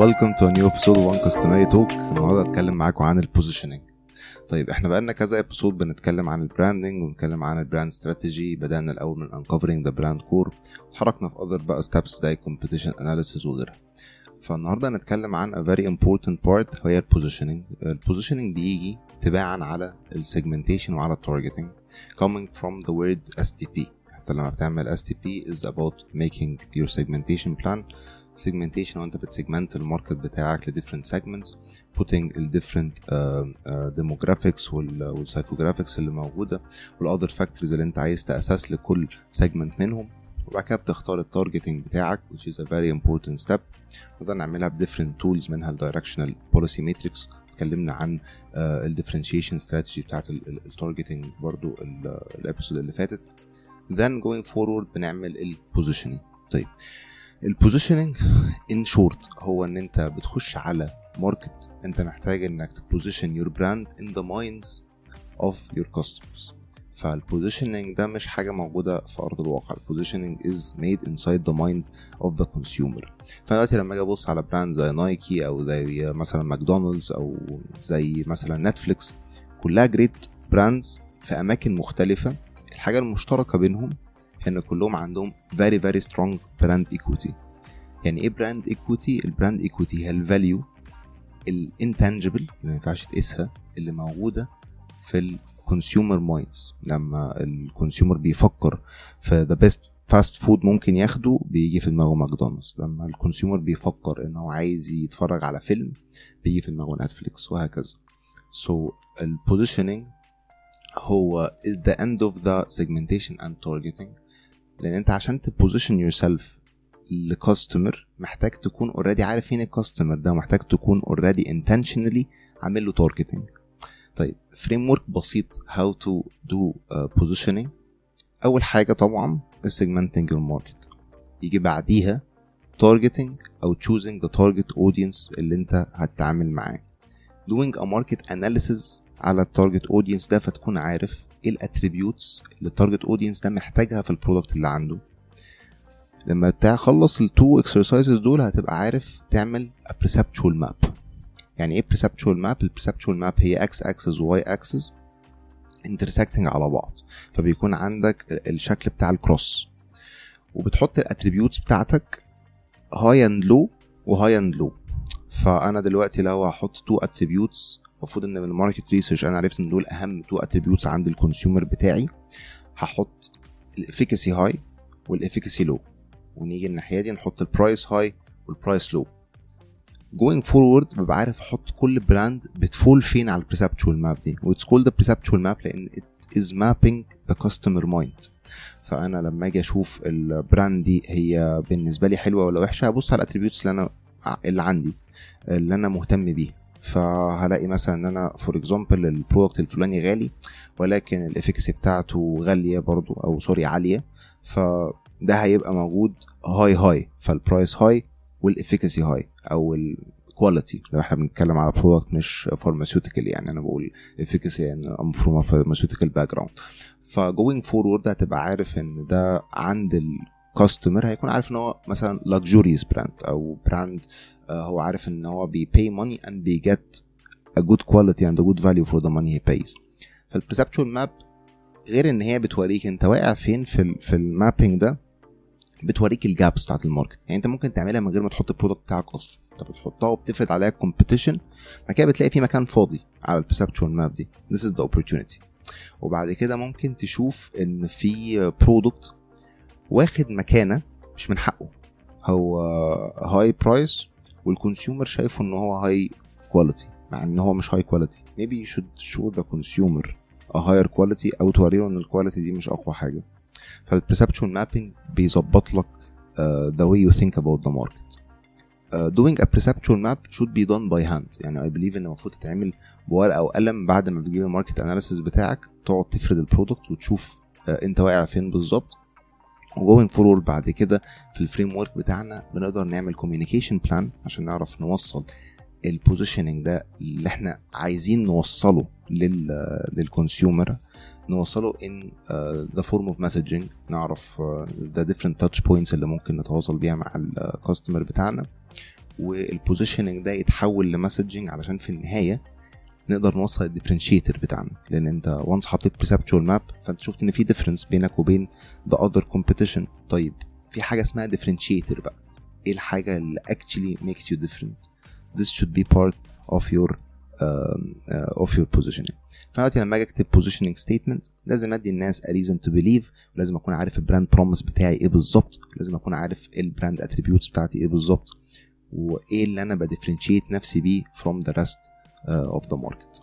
Welcome to a new episode of One Customer Talk. النهارده هتكلم معاكم عن ال positioning طيب إحنا بقالنا كذا episode بنتكلم عن ال branding ونتكلم عن ال brand strategy بدأنا الأول من uncovering the brand core. وتحركنا في other بقى steps زي competition analysis وغيرها. فالنهارده هنتكلم عن a very important part وهي ال positioning ال positioning بيجي تباعا على ال segmentation وعلى ال targeting coming from the word STP حتى لما بتعمل STP is about making your segmentation plan segmentation وانت بت segment ال market بتاعك ل different segments putting ال different uh, uh, demographics وال وال psychographics اللي موجودة وال other factors اللي انت عايز تأسس لكل segment منهم وبعد كده بتختار ال targeting بتاعك which is a very important step نقدر نعملها ب different tools منها ال directional policy matrix اتكلمنا عن ال differentiation strategy بتاعت ال targeting برضو ال episode اللي فاتت. Then going forward بنعمل ال positioning. طيب ال positioning in short هو إن أنت بتخش على market أنت محتاج إنك ت position your brand in the minds of your customers فال positioning ده مش حاجة موجودة في أرض الواقع. ال positioning is made inside the mind of the consumer فدلوقتي لما أجي أبص على brand زي نايكي أو زي مثلا ماكدونالدز أو زي مثلا نتفليكس كلها great brands في أماكن مختلفة. الحاجة المشتركة بينهم إن كلهم عندهم very very strong brand equity. يعني إيه brand equity ال brand equity هي ال value ال intangible اللي ما ينفعش تقيسها اللي موجودة في ال consumer minds لما ال consumer بيفكر في the best fast food ممكن ياخده بيجي في دماغه ماكدونالدز. لما ال consumer بيفكر إن هو عايز يتفرج على فيلم بيجي في دماغه نتفليكس وهكذا. So ال positioning هو the end of the segmentation and targeting. لأن أنت عشان ت position yourself ل customer محتاج تكون already عارف مين ال customer ده ومحتاج تكون already intentionally عامل له targeting طيب framework بسيط how to do positioning أول حاجة طبعا your market. يجي بعديها targeting أو choosing the target audience اللي أنت هتتعامل معاه. doing a market analysis على ال target audience ده فتكون عارف إيه ال attributes اللي ال target audience ده محتاجها في ال product اللي عنده. لما تخلص ال two exercises دول هتبقى عارف تعمل perceptual map يعني إيه perceptual map ال perceptual map هي x axis و y axis intersecting على بعض فبيكون عندك الشكل بتاع ال cross وبتحط ال attributes بتاعتك high and low و high and low فأنا دلوقتي لو هحط two attributes المفروض إن من ال market research أنا عرفت إن دول أهم two attributes عند ال consumer بتاعي هحط ال efficacy high وال efficacy low ونيجي الناحية دي نحط ال price high وال price low going forward ببقى عارف أحط كل brand بت fall فين على ال perceptual map دي. و it's called perceptual map لأن it is mapping the customer mind فأنا لما أجي أشوف ال brand دي هي بالنسبة لي حلوة ولا وحشة هبص على ال attributes اللي أنا اللي عندي اللي أنا مهتم بيه. فهلاقي مثلا إن أنا for example ال product الفلاني غالي ولكن ال efficacy بتاعته غالية برضو أو sorry عالية. فده هيبقى موجود high high فال price high وال efficacy high أو ال quality لو إحنا بنتكلم على product مش pharmaceutical يعني أنا بقول efficacy يعني I'm from pharmaceutical background ف going forward هتبقى عارف إن ده عند ال customer هيكون عارف إن هو مثلا luxurious brand أو brand هو عارف إن هو بي pay money and بي get a good quality and a good value for the money he pays. فال perceptual map غير إن هي بتوريك أنت واقع فين في في ال mapping ده بتوريك ال gaps بتاعت ال market. يعني انت ممكن تعملها من غير ما تحط ال product بتاعك أصلا. انت بتحطها وبتفرض عليها ال competition بعد كده بتلاقي في مكان فاضي على ال perceptual map دي. This is the opportunity. وبعد كده ممكن تشوف إن في product واخد مكانة مش من حقه. هو high price وال consumer شايفه إن هو high quality مع إن هو مش high quality maybe you should show the consumer a higher quality أو توريله إن ال quality دي مش أقوى حاجة. فال perceptual mapping بيظبط لك uh, the way you think about the market. uh, doing a perceptual map should be done by hand. يعني I believe إن المفروض تتعمل بورقة وقلم بعد ما بتجيب ال market analysis بتاعك تقعد تفرد ال product وتشوف uh, أنت واقع فين بالظبط. و going forward بعد كده في ال framework بتاعنا بنقدر نعمل communication plan عشان نعرف نوصل ال positioning ده اللي إحنا عايزين نوصله لل لل consumer نوصله uh, the form of messaging. نعرف the different touch points اللي ممكن نتواصل بيها مع ال customer بتاعنا. وال positioning ده يتحول ل messaging علشان في النهاية نقدر نوصل ال differentiator بتاعنا. لأن أنت once حطيت perceptual map فأنت شفت إن في difference بينك وبين the other competition طيب في حاجة اسمها differentiator بقى. إيه الحاجة اللي actually makes you different this should be part of your um, uh, of your positioning. فدلوقتي لما أجي أكتب positioning statement لازم أدي الناس a reason to believe لازم أكون عارف ال brand promise بتاعي إيه بالظبط لازم أكون عارف ال brand attributes بتاعتي إيه بالظبط وإيه اللي أنا ب differentiate نفسي بيه from the rest uh, of the market.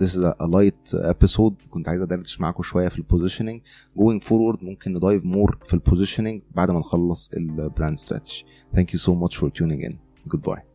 This is a light episode. كنت عايز أدردش معاكم شوية في ال positioning going forward ممكن ن dive more في ال positioning بعد ما نخلص ال brand strategy. Thank you so much for tuning in. Goodbye.